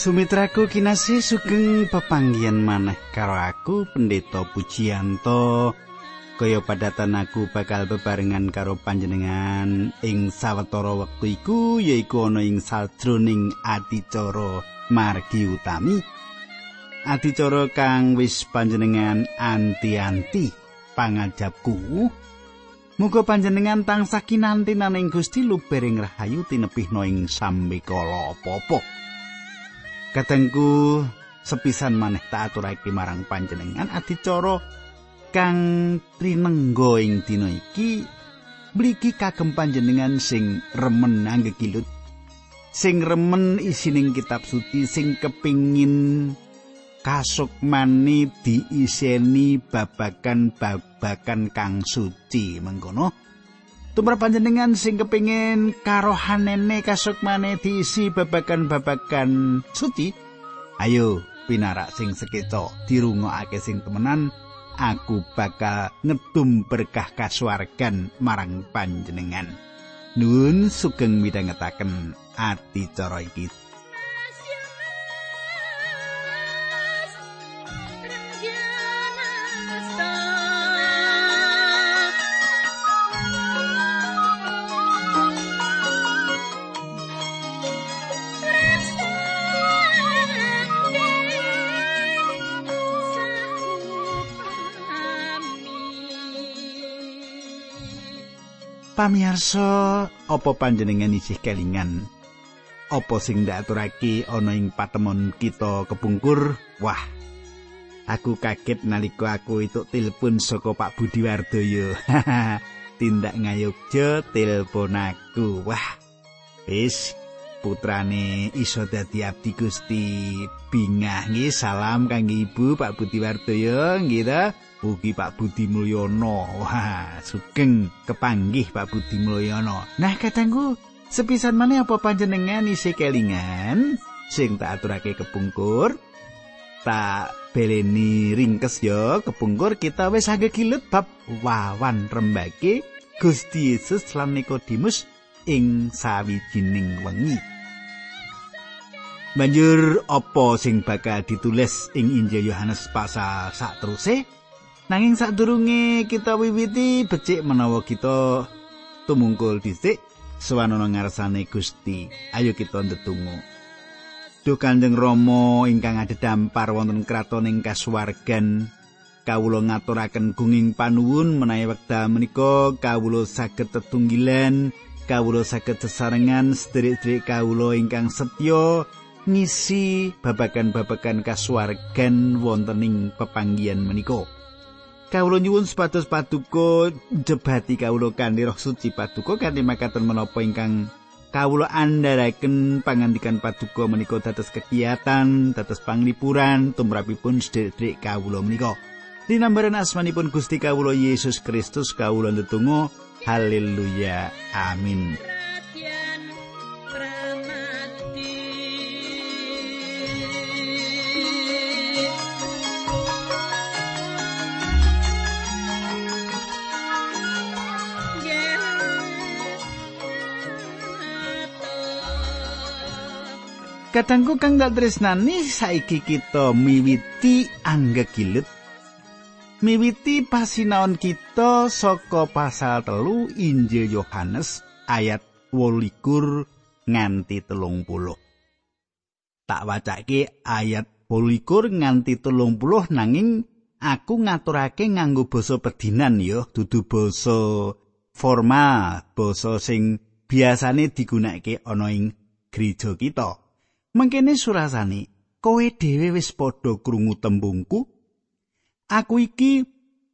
Sumitraku kinasih sugeng pepanggian maneh karo aku Pendeta Pujiyanto. Kaya padatan aku bakal bebarengan karo panjenengan ing sawetara wektu iku yaiku ana ing sajroning adicara margi utami. Adicara kang wis panjenengan anti-anti pangajapku. Muga panjenengan tansah kinanti naning Gusti lubering rahayu tinepihno ing sambe kala apa-apa. Katengku sepisan maneh tak aturake marang panjenengan adicara kang trinengga ing dina iki mligi kagem panjenengan sing remen anggegilut sing remen isining kitab suci sing kepingin kasukmani diiseni babakan babakan kang suci. Mengkono Tumrap panjenengan sing kepingin karohanene kasukmane diisi babagan-babagan suci. Ayo pinarak sing sekeca dirungokake sing temenan aku bakal ngedum berkah kasuwargan marang panjenengan. Nun sugeng midhangetaken ati cara iki Pamiarsa, apa panjenengan isih kelingan? Apa sing ndaturake ana ing patemon kita kepungkur? Wah. Aku kaget nalika aku itu telepon saka Pak Budi Wardoyo. Tindak ngayogja telepon aku. Wah. Wis putrane iso dadi abdi Gusti. Bingah nggih salam kangge Ibu Pak Budi Wardoyo nggih Ugi Pak Budi Mulyono. Wah, sugeng kepanggih Pak Budi Mulyono. Nah, katangku, sepisan mana apa panjenengan isi kelingan sing tak aturake kepungkur? Tak beleni ringkes ya kepungkur kita wis agak kilut bab wawan rembake Gusti Yesus lan Nikodemus ing sawijining wengi. Banjur apa sing bakal ditulis ing Injil Yohanes pasal sak teruse? Nanging sadurunge kita wiwiti becik menawa kita tumungkul dhisik sawanana ngarsane Gusti. Ayo kita ndedonga. Duh Kanjeng Rama ingkang adhedhampar wonten kraton ing kasuwargan, kawula ngaturaken gunging panuwun menawi wekdal menika kawula saged tetunggilan, kawula saged sesarengan sedherek-sedherek kawula ingkang setya ngisi babagan-babagan kasuwargan wonten ing pepanggian menika. Kawula nyuwun supados paduka jebati kawula kanthi roh suci paduka kanthi makaten menapa ingkang kawula andharaken pangandikan paduka menika dados kegiatan, dados panglipuran tumrapipun sedherek kawula menika. Dinambaran asmanipun Gusti kawula Yesus Kristus kawula ndedonga haleluya amin. Kadangku kang dak tresnani saiki kita miwiti anggegilut. Miwiti pasinaon kita saka pasal telu Injil Yohanes ayat 28 nganti telung puluh. Tak wacake ayat 28 nganti telung puluh nanging aku ngaturake nganggo basa pedinan ya, dudu basa formal, basa sing biasane digunakake ana ing gereja kita. Mengkene surasane, kowe dhewe wis padha krungu tembungku. Aku iki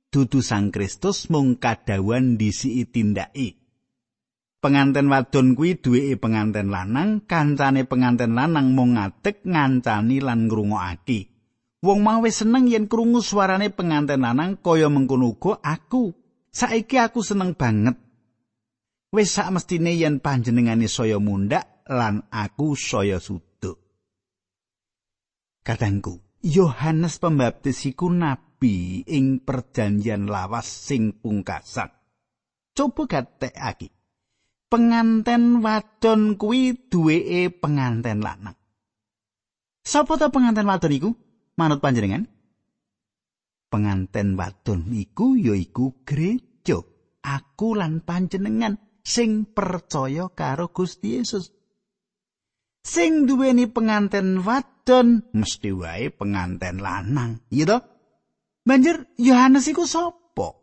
dudu Sang Kristus mung kadawan disiki tindake. Penganten wadon kuwi duweke penganten lanang, kancane penganten lanang mung ngadeg ngancani lan ngrungokake. Wong mau wis seneng yen krungu suarane penganten lanang kaya mengkono uga aku. Saiki aku seneng banget. Wis sak mestine yen panjenengane saya mundhak lan aku saya suci. Kadangku, Yohanes Pembaptis iku nabi ing perjanjian lawas sing pungkasan. Coba gatekake. Penganten wadon kuwi duweke penganten lanang. Sapa ta penganten wadon iku? Manut panjenengan? Penganten wadon iku yaiku gereja. Aku lan panjenengan sing percaya karo Gusti Yesus. Sing duweni penganten wadon mesti wae penganten lanang, iya to? Banjur Yohanes iku sapa?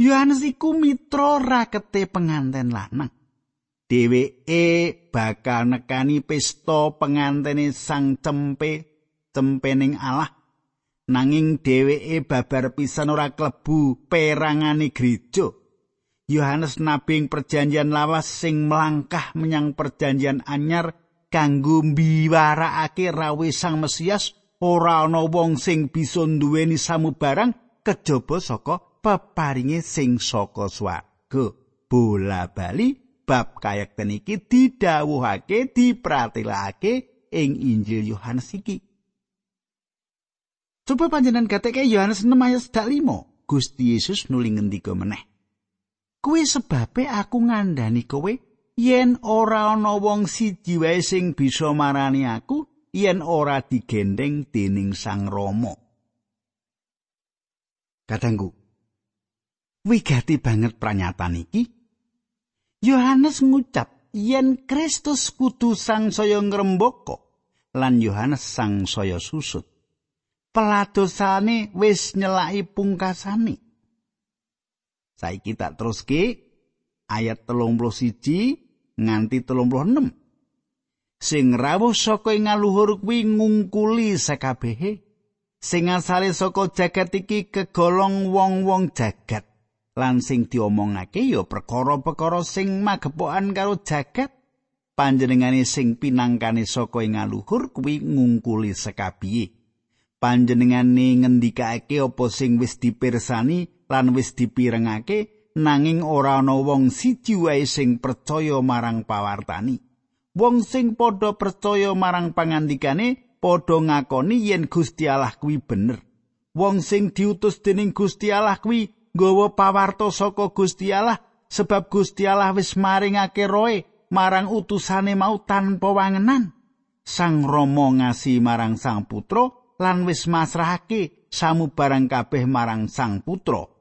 Yohanes iku mitra rakete penganten lanang. Dheweke bakal nekani pesta pengantene sang cempe cempening Allah. Nanging dheweke babar pisan ora klebu perangane gereja. Yohanes nabing perjanjian lawas sing melangkah menyang perjanjian anyar kanggo mbiwarakake rawe sang Mesias ora ana wong sing bisa nduweni samubarang kejaba saka peparinge sing saka swarga. Bola bali bab kayekten iki didhawuhake dipratelake ing Injil Yohanes iki. Coba panjenengan gateke Yohanes 6 ayat 5. Gusti Yesus nuli ngendika meneh. Kuwi sebabe aku ngandani kowe yen ora ana wong siji wae sing bisa marani aku yen ora digendeng dening Sang Rama. Katanggu. Wigati banget pranyataan iki. Yohanes ngucap yen Kristus kudu sang saya ngrembaka lan Yohanes sang saya susut. Peladosane wis nyelaki pungkasane. Saiki tak teruske ayat 31 nganti 36. Sing rawuh saka ing aluhur kuwi ngungkuli sakabehe. Sing asale saka jagat iki kegolong wong-wong jagat. Lan sing diomongake ya perkara-perkara sing magepokan karo jagat. Panjenengane sing pinangkane saka ing aluhur kuwi ngungkuli sakabehe. Panjenengane ngendikake apa sing wis dipirsani lan wis dipirengake nanging ora ana wong siji wae sing percaya marang pawartani. Wong sing padha percaya marang pangandikane padha ngakoni yen Gusti Allah kuwi bener. Wong sing diutus dening Gusti Allah kuwi nggawa pawarto saka Gusti Allah sebab Gusti Allah wis maringake roe marang utusane mau tanpa wangenan. Sang Rama ngasi marang Sang Putra lan wis masrahake samubarang kabeh marang Sang Putra.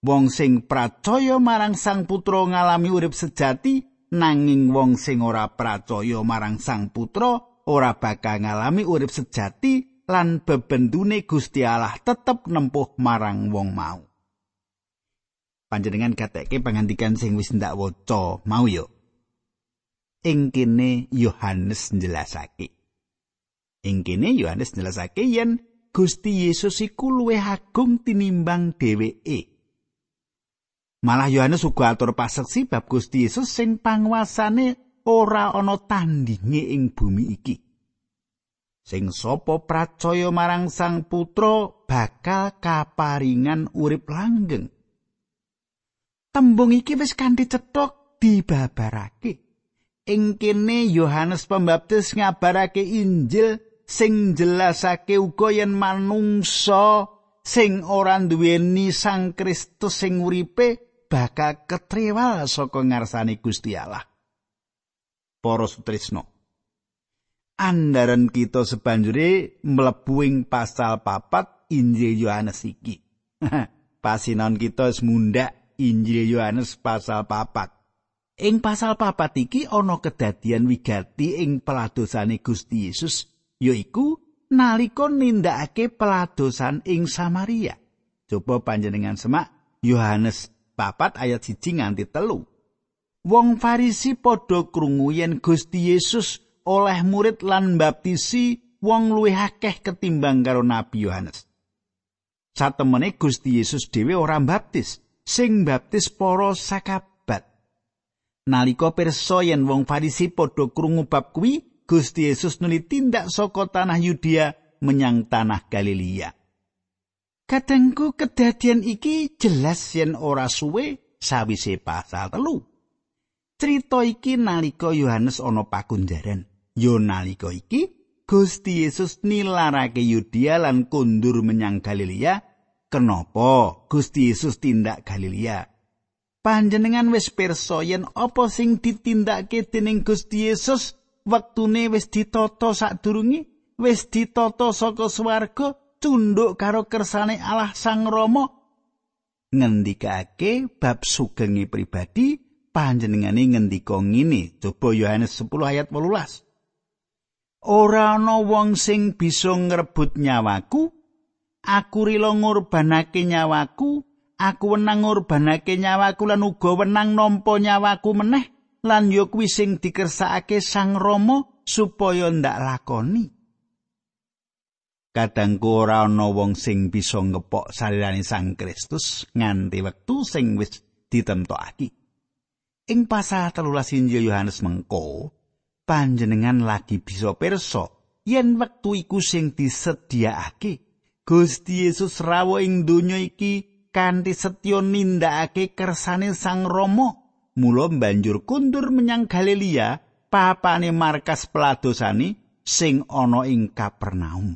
Wong sing pracaya marang Sang Putra ngalami urip sejati nanging wong sing ora pracaya marang Sang Putra ora bakal ngalami urip sejati lan bebendune Gusti Allah tetep nempuh marang wong mau. Panjenengan gateke pangandikan sing wis ndak waca mau yo. Ing kene Yohanes njelasake. Ing kene Yohanes njelasake yen Gusti Yesus iku luwih agung tinimbang dheweke. Malah Yohanes uga atur paseksi bab Gusti Yesus sing panguasane ora ana tandinge ing bumi iki. Sing sapa pracaya marang Sang Putra bakal kaparingan urip langgeng. Tembung iki wis kanthi cetok dibabarake. Ing kene Yohanes Pembaptis ngabarake Injil sing jelasake uga yen manungsa sing ora duweni Sang Kristus sing uripe bakal ketrewal saka ngarsane Gusti Allah. Para sutrisno. Andaran kita sebanjure mlebu ing pasal papat Injil Yohanes iki. Pasinon kita wis mundhak Injil Yohanes pasal papat. Ing pasal papat iki ana kedadian wigati ing peladosane Gusti Yesus yaiku nalika nindakake peladosan ing Samaria. Coba panjenengan semak Yohanes papat ayat siji nganti telu. Wong Farisi padha krungu yen Gusti Yesus oleh murid lan baptisi wong luwih akeh ketimbang karo Nabi Yohanes. Satemene Gusti Yesus dhewe ora baptis, sing baptis para sakabat. Nalika pirsa yen wong Farisi padha krungu bab kuwi, Gusti Yesus nuli tindak saka tanah Yudea menyang tanah Galilea. Kadangku kedadian iki jelas yen ora suwe sawise pasal telu. Cerita iki nalika Yohanes ana pakunjaran. Yo nalika iki Gusti Yesus nilarake Yudea lan kundur menyang Galilea. Kenapa Gusti Yesus tindak Galilea? Panjenengan wis pirsa yen apa sing ditindakake dening Gusti Yesus wektune wis ditata sadurunge wis ditata saka swarga tunduk karo kersane Allah Sang Rama ngendikake bab sugenge pribadi panjenengane ngendika ngene. Coba Yohanes 10 ayat 18 Ora ana wong sing bisa ngrebut nyawaku aku rila ngorbanake nyawaku aku wenang ngorbanake nyawaku lan uga wenang nampa nyawaku meneh lan yo kuwi sing dikersakake Sang Rama supaya ndak lakoni Kadangku ora ana wong sing bisa ngepok salirane Sang Kristus nganti wektu sing wis ditemtokake. Ing pasal telulas Injil Yohanes mengko, panjenengan lagi bisa pirsa yen wektu iku sing disediakake. Gusti Yesus rawuh ing donya iki kanthi setya nindakake kersane Sang Rama. Mula banjur kundur menyang Galilea, papane markas peladosane sing ana ing Kapernaum.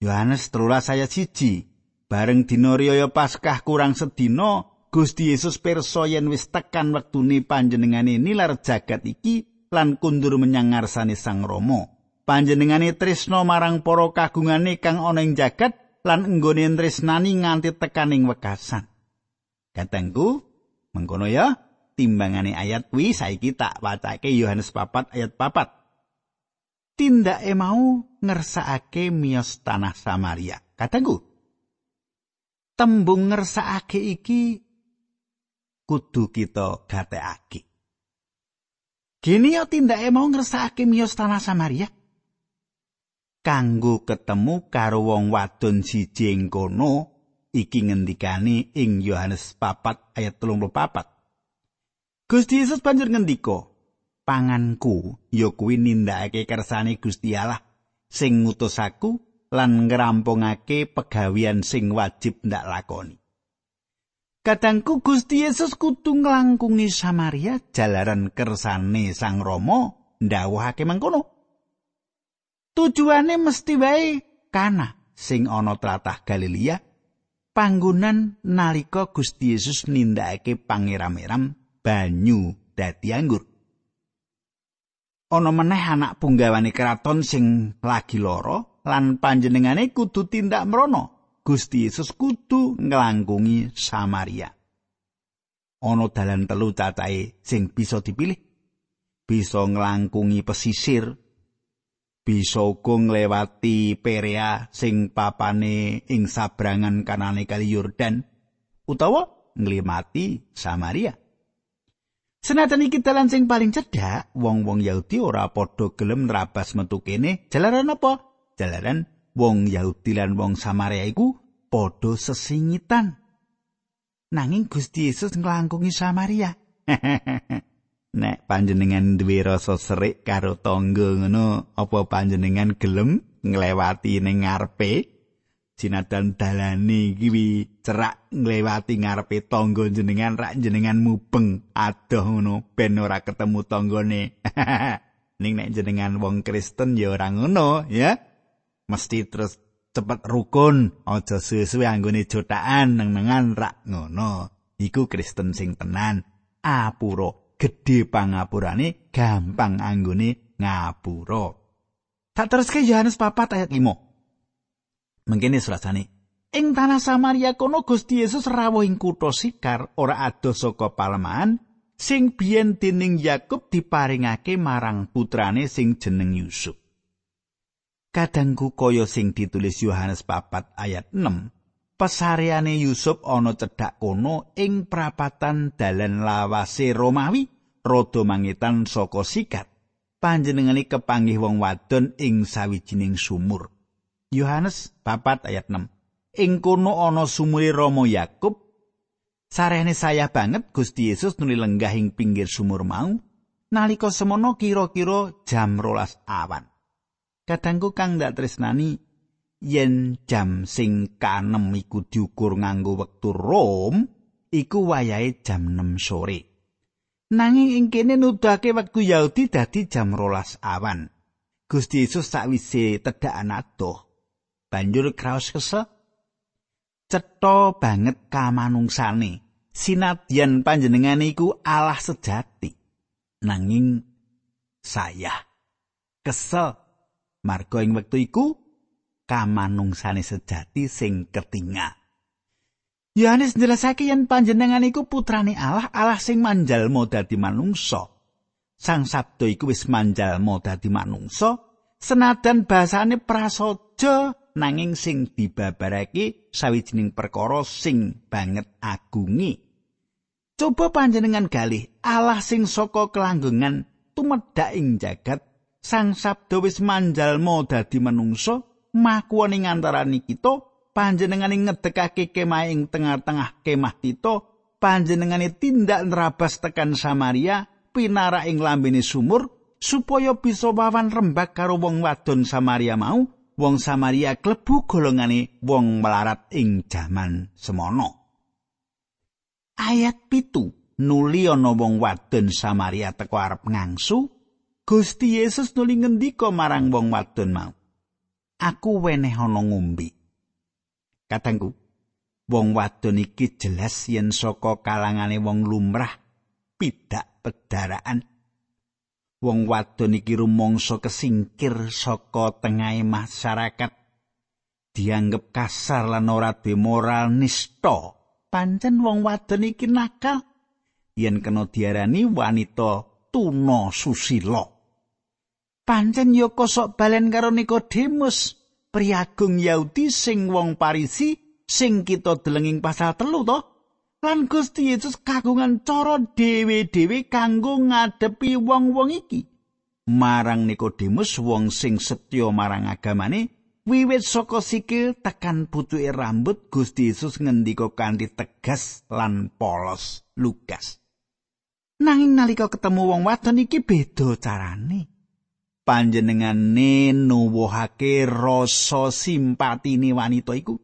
Yohanes 13 ayat 1 bareng dina riyaya Paskah kurang sedina Gusti Yesus pirsa yen wis tekan wektune panjenengane nilar jagat iki lan kundur menyang ngarsane Sang Rama. Panjenengane tresna marang para kagungane kang ana ing jagat lan enggone tresnani nganti tekaning wekasan. Katengku mengkono ya timbangane ayat wi saiki tak wacake Yohanes 4 ayat 4 tindake mau ngersakake miyos tanah Samaria. Katengku. Tembung ngersakake iki kudu kita gatekake. Gini yo tindake mau ngersakake miyos tanah Samaria. Kanggo ketemu karo wong wadon siji ing kono iki ngendikane ing Yohanes 4 ayat 34. Gusti Yesus banjur ngendika, panganku ya kuwi nindakake kersane Gusti Allah sing ngutus aku lan ngrampungake pegawian sing wajib ndak lakoni. Kadangku Gusti Yesus kudu nglangkungi Samaria jalaran kersane Sang Rama ndawuhake mengkono. Tujuane mesti wae kana sing ana tlatah Galilea panggonan nalika Gusti Yesus nindakake pangeram-eram banyu dadi anggur. Ana meneh anak punggawane keraton sing lagi loro lan panjenengane kudu tindak mrono. Gusti Yesus kudu nglangkungi Samaria. Ana dalan telu cacahe sing bisa dipilih. Bisa nglangkungi pesisir. Bisa uga nglewati Perea sing papane ing sabrangan kanane kali Yordan. Utawa nglimati Samaria Senajan iki dalan sing paling cedhak, wong-wong Yahudi ora padha gelem nrabas metu kene. Jalaran apa? Jalaran wong Yahudi lan wong Samaria iku padha sesingitan. Nanging Gusti Yesus nglangkungi Samaria. Nek panjenengan duwe rasa serik karo tangga ngono, apa panjenengan gelem nglewati ning ngarepe? Sinadan dalane iki cerak nglewati ngarepe tangga jenengan rak jenengan mubeng adoh ngono ben ora ketemu tanggane. Ning nek jenengan wong Kristen ya ora ngono ya. Mesti terus cepet rukun, aja suwe-suwe anggone jotakan neng-nengan rak ngono. Iku Kristen sing tenan. Apura gedhe pangapurane gampang anggone ngapura. Tak teruske Yohanes 4 ayat 5. Mengkene surasane. Ing tanah Samaria kono Gusti Yesus rawuh ing kutha Sikar ora adoh saka palemahan sing biyen dening Yakub diparingake marang putrane sing jeneng Yusuf. Kadangku kaya sing ditulis Yohanes 4 ayat 6. Pesareane Yusuf ana cedhak kono ing prapatan dalan lawase Romawi, rada mangitan saka sikat. Panjenengane kepanggih wong wadon ing sawijining sumur. Yohanes 4 ayat 6. Ing kono ana sumure Rama Yakub. Sarene saya banget Gusti Yesus nuli lenggah ing pinggir sumur mau nalika semono kira-kira jam rolas awan. Kadangku kang ndak tresnani yen jam sing kanem iku diukur nganggo wektu Rom iku wayahe jam 6 sore. Nanging ing kene nudake wektu Yahudi dadi jam rolas awan. Gusti Yesus sakwise tedhak anak doh banjur kraos kesel cetha banget kamanungsane sinadyan panjenengane iku Allah sejati. Nanging saya kesel. Marga ing wektu iku kamanungsane sejati sing ketingal. Yohanes njelasake yen panjenengan iku putrane Allah, Allah sing manjalma dadi manungsa. Sang Sabda iku wis manjalma dadi manungsa, senadan basane prasaja nanging sing dibabarake sawijining perkara sing banget agungi. Coba panjenengan galih Allah sing saka kelanggengan tumedhak ing jagat, Sang Sabda wis manjalma dadi manungsa, makuwa ning antaraning kita panjenengane ngedekake kemah ing tengah-tengah kemah Tito, panjenengane tindak nerabas tekan Samaria, pinara ing lambene sumur supaya bisa wawan rembak karo wong wadon Samaria mau, wong Samaria klebu golongane wong melarat ing jaman semono. Ayat pitu nuli ana wong wadon Samaria teko arep ngangsu, Gusti Yesus nuli ngendika marang wong wadon mau. Aku weneh ana ngombe. Katangku, wong wadon iki jelas yen saka kalangane wong lumrah pidak pedaraan. Wong wadon iki rumangsa kesingkir saka tengahe masyarakat. Dianggep kasar lan ora moral nista. Pancen wong wadon iki nakal yen kena diarani wanita tuna susila. Pancen yo kosok balen karo Nikodemus. priagung Yahudi sing wong Parisi sing kita delenging pasal telu to lan Gusti Yesus kagungan cara dhewe-dhewe kanggo ngadepi wong-wong iki. Marang Nikodemus wong sing setya marang agamane wiwit saka sikil tekan pucuke rambut Gusti Yesus ngendika kanthi tegas lan polos Lukas nanging nalika ketemu wong wadon iki beda carane. Panjenengane nuwuhake rasa simpatine wanita iku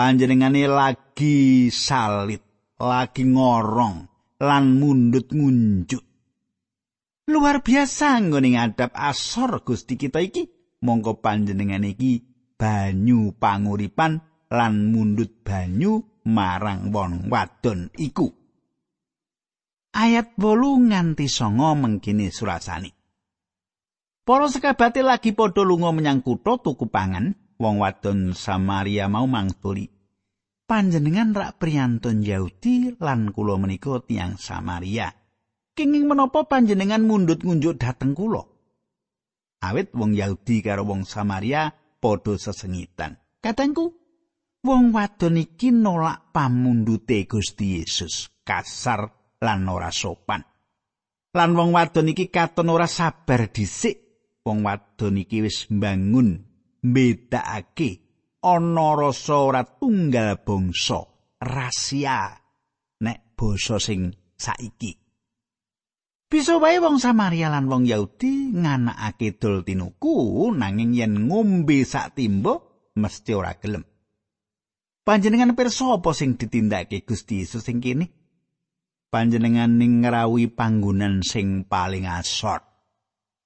panjenengane lagi salit lagi ngorong lan mundut ngunjuk. Luar biasa nggone ngadap asor Gusti kita iki. Mongko panjenengane iki banyu panguripan lan mundut banyu marang wong wadon iku. Ayat 8 nganti 9 mengkini surasane Para sekabate lagi padha lunga menyang kutha tuku pangan, wong wadon Samaria mau mangtuli. Panjenengan rak priyantun Yahudi lan kula menika tiyang Samaria. Kenging menapa panjenengan mundut ngunjuk dhateng kula? Awit wong Yahudi karo wong Samaria padha sesengitan. Katengku, wong wadon iki nolak pamundute Gusti Yesus, kasar lan ora sopan. Lan wong wadon iki katon ora sabar dhisik wong wadon iki wis mbangun mbedakake ana rasa ora tunggal bangsa rahasia nek basa sing saiki. Bisa wae wong Samaria lan wong Yahudi nganakake dol tinuku nanging yen ngombe sak timba mesti ora gelem. Panjenengan pirsa apa sing ditindakake Gusti Yesus sing kene? Panjenengan ning ngrawi panggonan sing paling asor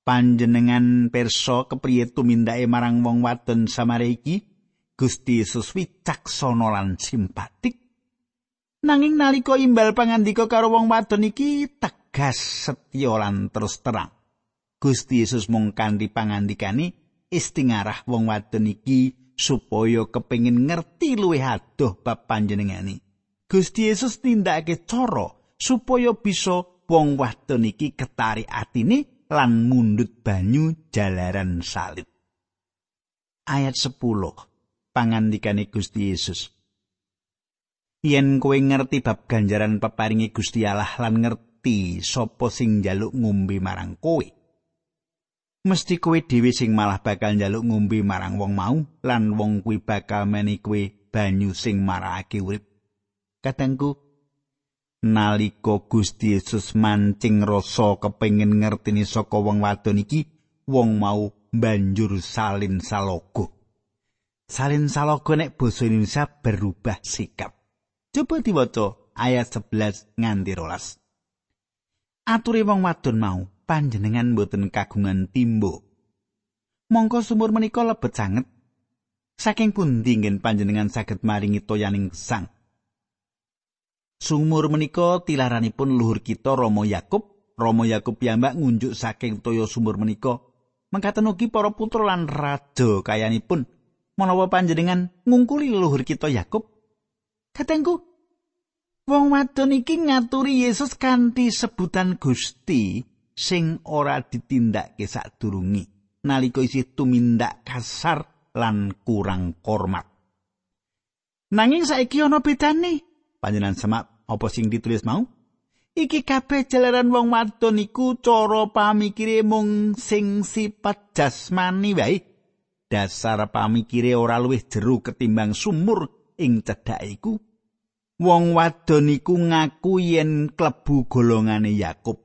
panjenengan perso kepriye tumindake marang wong wadon Samaria iki? Gusti Yesus wicaksana lan simpatik. Nanging nalika imbal pangandika karo wong wadon iki tegas setya lan terus terang. Gusti Yesus mung kanthi pangandikane istingarah wong wadon iki supaya kepingin ngerti luwih adoh bab panjenengane. Gusti Yesus tindakake cara supaya bisa wong wadon iki ketarik atine lan mundut banyu jalaran salib. Ayat 10. Pangandikane Gusti Yesus. Yen kowe ngerti bab ganjaran peparingi Gusti Allah lan ngerti sapa sing njaluk ngombe marang kowe. Mesti kowe dhewe sing malah bakal njaluk ngombe marang wong mau lan wong kuwi bakal meni kowe banyu sing marakake urip. Katengku, nalika Gusti Yesus mancing rasa kepengin ngerteni saka wong wadon iki wong mau banjur salin salogo. Salin salogo nek basa Indonesia berubah sikap. Coba diwaca ayat 11 nganti rolas. Aturi wong wadon mau panjenengan boten kagungan timbo. Mongko sumur menika lebet sanget. Saking pundi panjenengan saged maringi toyaning sang Sumur menika tilaranipun luhur kita Rama Yakub Rama Yakub piyambak ngunjuk saking toya sumur menika. Mengkaten ugi para putra lan raja kayanipun menawa panjenengan ngungkuli leluhur kita Yakub. Katengku, wong wadon iki ngaturi Yesus kanthi sebutan Gusti sing ora ditindakke sadurungi nalika isih tumindak kasar lan kurang hormat. Nanging saiki ana bedane. Panjenengan semak apa sing ditulis mau? Iki kabeh jalaran wong wadon iku cara pamikire mung sing sifat jasmani wae. Dasar pamikire ora luwih jero ketimbang sumur ing cedhake iku. Wong wadon iku ngaku yen klebu golongane Yakub.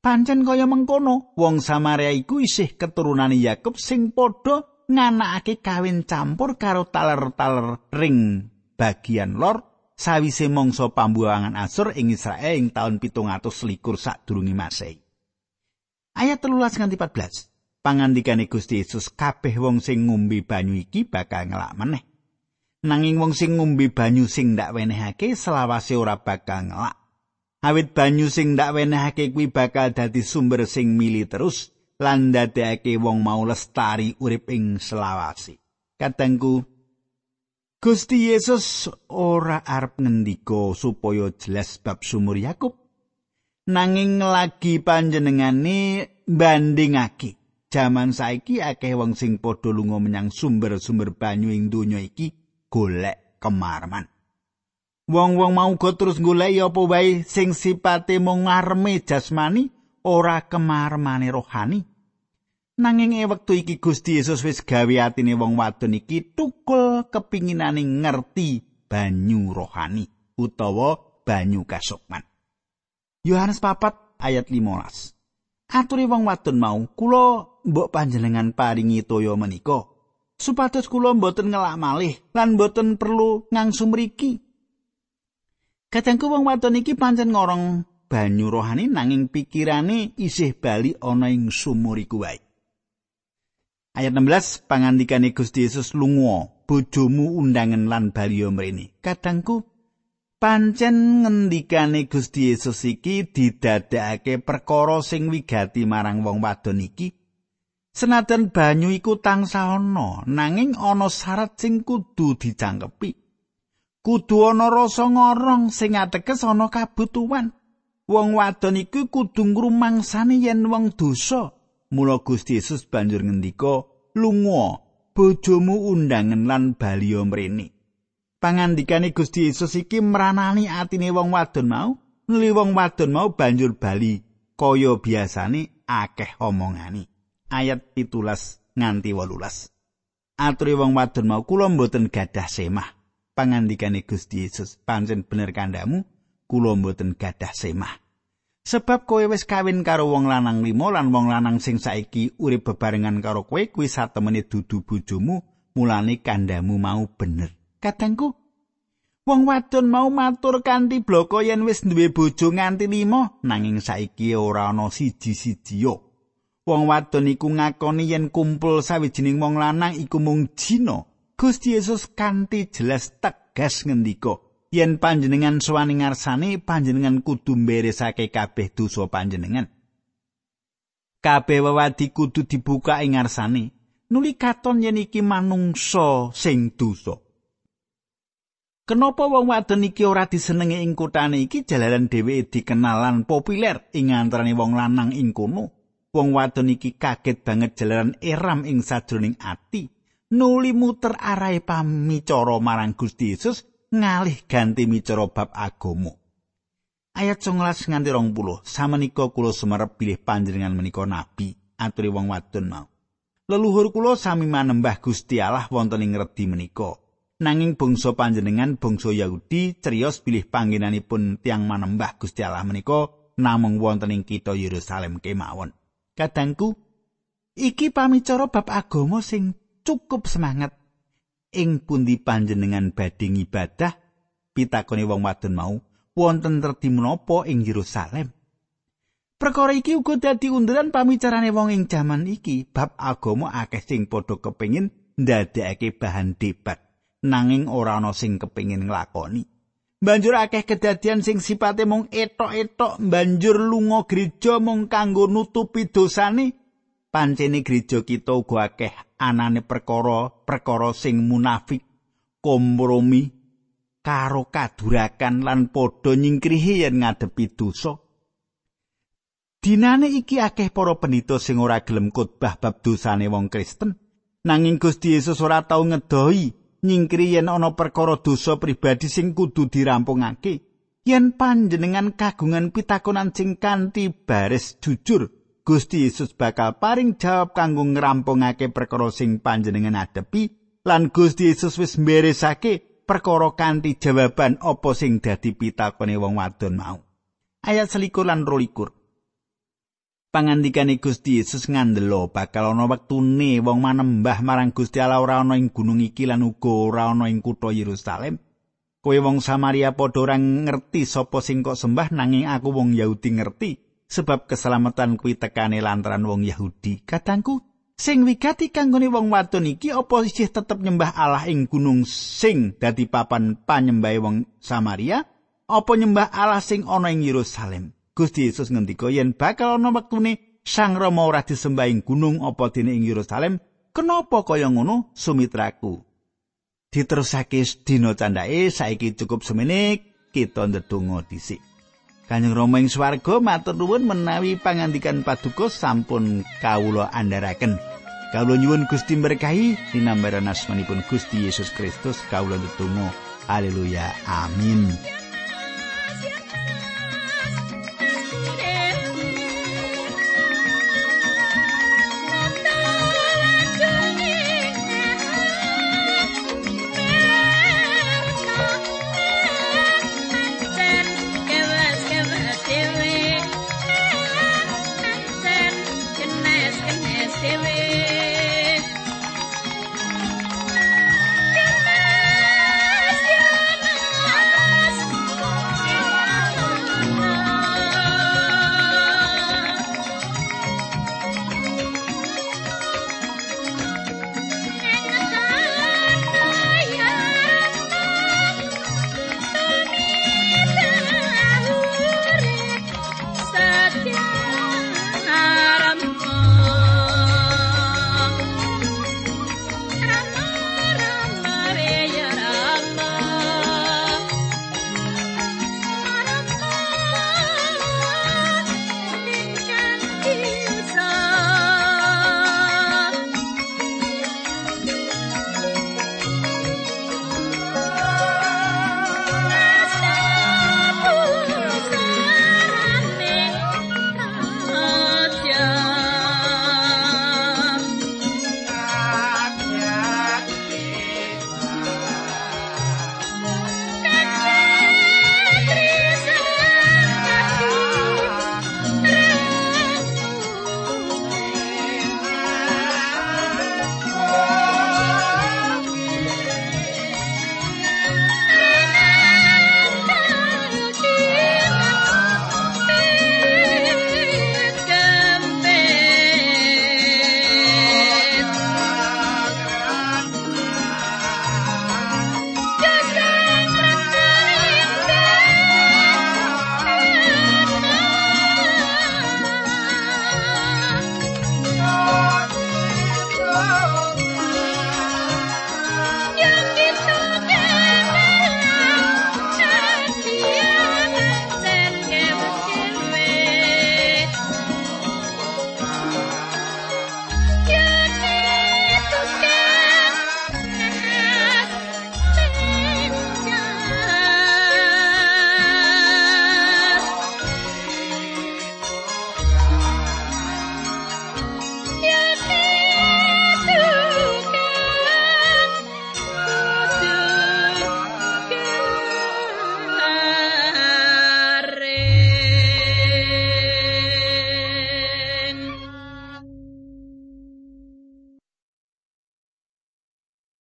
Pancen kaya mengkono, wong Samaria iku isih keturunane Yakub sing padha nganakake kawin campur karo taler-taler ring bagian lor sawise mangsa pambuangan Asur ing Israel ing taun 700 selikur sadurunge Masehi. Ayat 13 nganti 14. Pangandikane Gusti Yesus kabeh wong sing ngombe banyu iki bakal ngelak meneh. Nanging wong sing ngombe banyu sing ndak wenehake selawase ora bakal ngelak. Awit banyu sing ndak wenehake kuwi bakal dadi sumber sing mili terus lan dadekake wong mau lestari urip ing selawase. Katengku Gusti Yesus ora arep ngendika supaya jelas bab sumur Yakub. Nanging lagi panjenengane bandingake. Jaman saiki akeh wong sing padha lunga menyang sumber-sumber banyu ing donya iki golek kemarman. Wong-wong mau go terus golek apa wae sing sipate mung ngarme jasmani ora kemarmane rohani. Nanging ing wektu iki Gusti Yesus wis gawe atine wong wadon iki tukul kepinginane ngerti banyu rohani utawa banyu kasukman. Yohanes papat ayat 15. Aturi wong wadon mau, kula mbok panjenengan paringi toya menika supados kula mboten ngelak malih lan mboten perlu ngangsum mriki. Kadangku wong wadon iki pancen ngorong banyu rohani nanging pikirane isih bali ana ing sumur iku wae. Ayat 16 pangandikane Gusti Yesus lunga bojomu undangan lan baliyo mrene. Kadangku pancen ngendikane Gusti Yesus iki didadekake perkara sing wigati marang wong wadon iki. Senajan banyu iku tansah ana, nanging ana syarat sing kudu dicangkepi. Kudu ana rasa ngorong sing ateges ana kabutuhan. Wong wadon iku kudu ngrumangsani yen wong dosa. Mula Gusti Yesus banjur ngendika, "Lunga, bojomu undangan lan baliyo mrene." Pangandikane Gusti Yesus iki mranani atine wong wadon mau, nuli wong wadon mau banjur bali kaya biasane akeh omongane. Ayat 17 nganti 18. Aturi wong wadon mau kula mboten gadah semah. Pangandikane Gusti Yesus, pancen bener kandhamu, kula mboten gadah semah. Sebab kowe wis kawin karo wong lanang limo lan wong lanang sing saiki urip bebarengan karo kowe kuwi satemene dudu bojomu, mulane kandamu mau bener. Kadangku wong wadon mau matur kanthi bloko yen wis duwe bojo nganti limo, nanging saiki ora ana siji-siji yo. Wong wadon iku ngakoni yen kumpul sawijining wong lanang iku mung jina. Gusti Yesus kanthi jelas tegas ngendika, yen panjenengan suwani ngarsane panjenengan kudu mberesake kabeh dosa panjenengan. Kabeh wewadi kudu dibuka ing ngarsane. Nuli katon yen iki manungsa sing dosa. Kenapa wong wadon iki ora disenengi ing kutane iki jalaran dheweke dikenalan populer ing antarané wong lanang ing kono. Wong wadon iki kaget banget jalaran eram ing sajroning ati. Nuli muter arahe pamicara marang Gusti Yesus ngalih ganti micara bab agama. Ayat 19 nganti 20, samenika kula sumerep pilih panjenengan menika nabi, aturi wong wadon mau. Leluhur kula sami manembah Gusti Allah wonten ing redi menika. Nanging bangsa panjenengan bangsa Yahudi cerios pilih panggenanipun tiang manembah Gusti Allah menika namung wonten ing kitha Yerusalem kemawon. Kadangku iki pamicara bab agama sing cukup semangat ing pundi panjenengan badhe ngibadah pitakone wong wadon mau wonten terdi menapa ing Yerusalem Perkara iki uga dadi unduran pamicarane wong ing jaman iki bab agama akeh sing padha kepengin ndadekake bahan debat nanging ora ana sing kepengin nglakoni Banjur akeh kedadian sing sipate mung etok-etok banjur lunga gereja mung kanggo nutupi dosane. Pancene gereja kita uga akeh anane perkara-perkara sing munafik, kompromi karo kadurakan lan padha nyingkrihi yen ngadepi dosa. Dinane iki akeh para pendhita sing ora gelem khotbah bab dosane wong Kristen. Nanging Gusti Yesus ora tau ngedohi nyingkri yen ana perkara dosa pribadi sing kudu dirampungake. Yen panjenengan kagungan pitakonan sing kanthi baris jujur, Gusti Yesus bakal paring jawab kanggo ngrampungake perkara sing panjenengan adepi lan Gusti Yesus wis mberesake perkara kanthi jawaban apa sing dadi pitakone wong wadon mau. Ayat selikur lan rolikur. pangandikane Gusti Yesus ngandelo bakal ana wektune wong manembah marang Gusti Allah ora ana ing gunung iki lan uga ora ana ing kutha Yerusalem. Kowe wong Samaria padha ora ngerti sapa sing kok sembah nanging aku wong Yahudi ngerti sebab keselamatan kuwi tekane lantaran wong Yahudi. Katangku, sing wigati kanggone wong wadon iki apa isih tetep nyembah Allah ing gunung sing dadi papan panyembahe wong Samaria? Apa nyembah Allah sing ana ing Yerusalem? Gusti Yesus ngendika yen bakal ana wektune Sang Rama ora disembah ing gunung apa dene ing Yerusalem, kenapa kaya ngono sumitraku? Diterusake dina candhake saiki cukup semene kita ndedonga dhisik. Kanjeng Rama ing swarga matur nuwun menawi pangandikan paduka sampun kawula andharaken. Kawula nyuwun Gusti berkahi dinambaran asmanipun Gusti Yesus Kristus kawula ndedonga. Haleluya. Amin.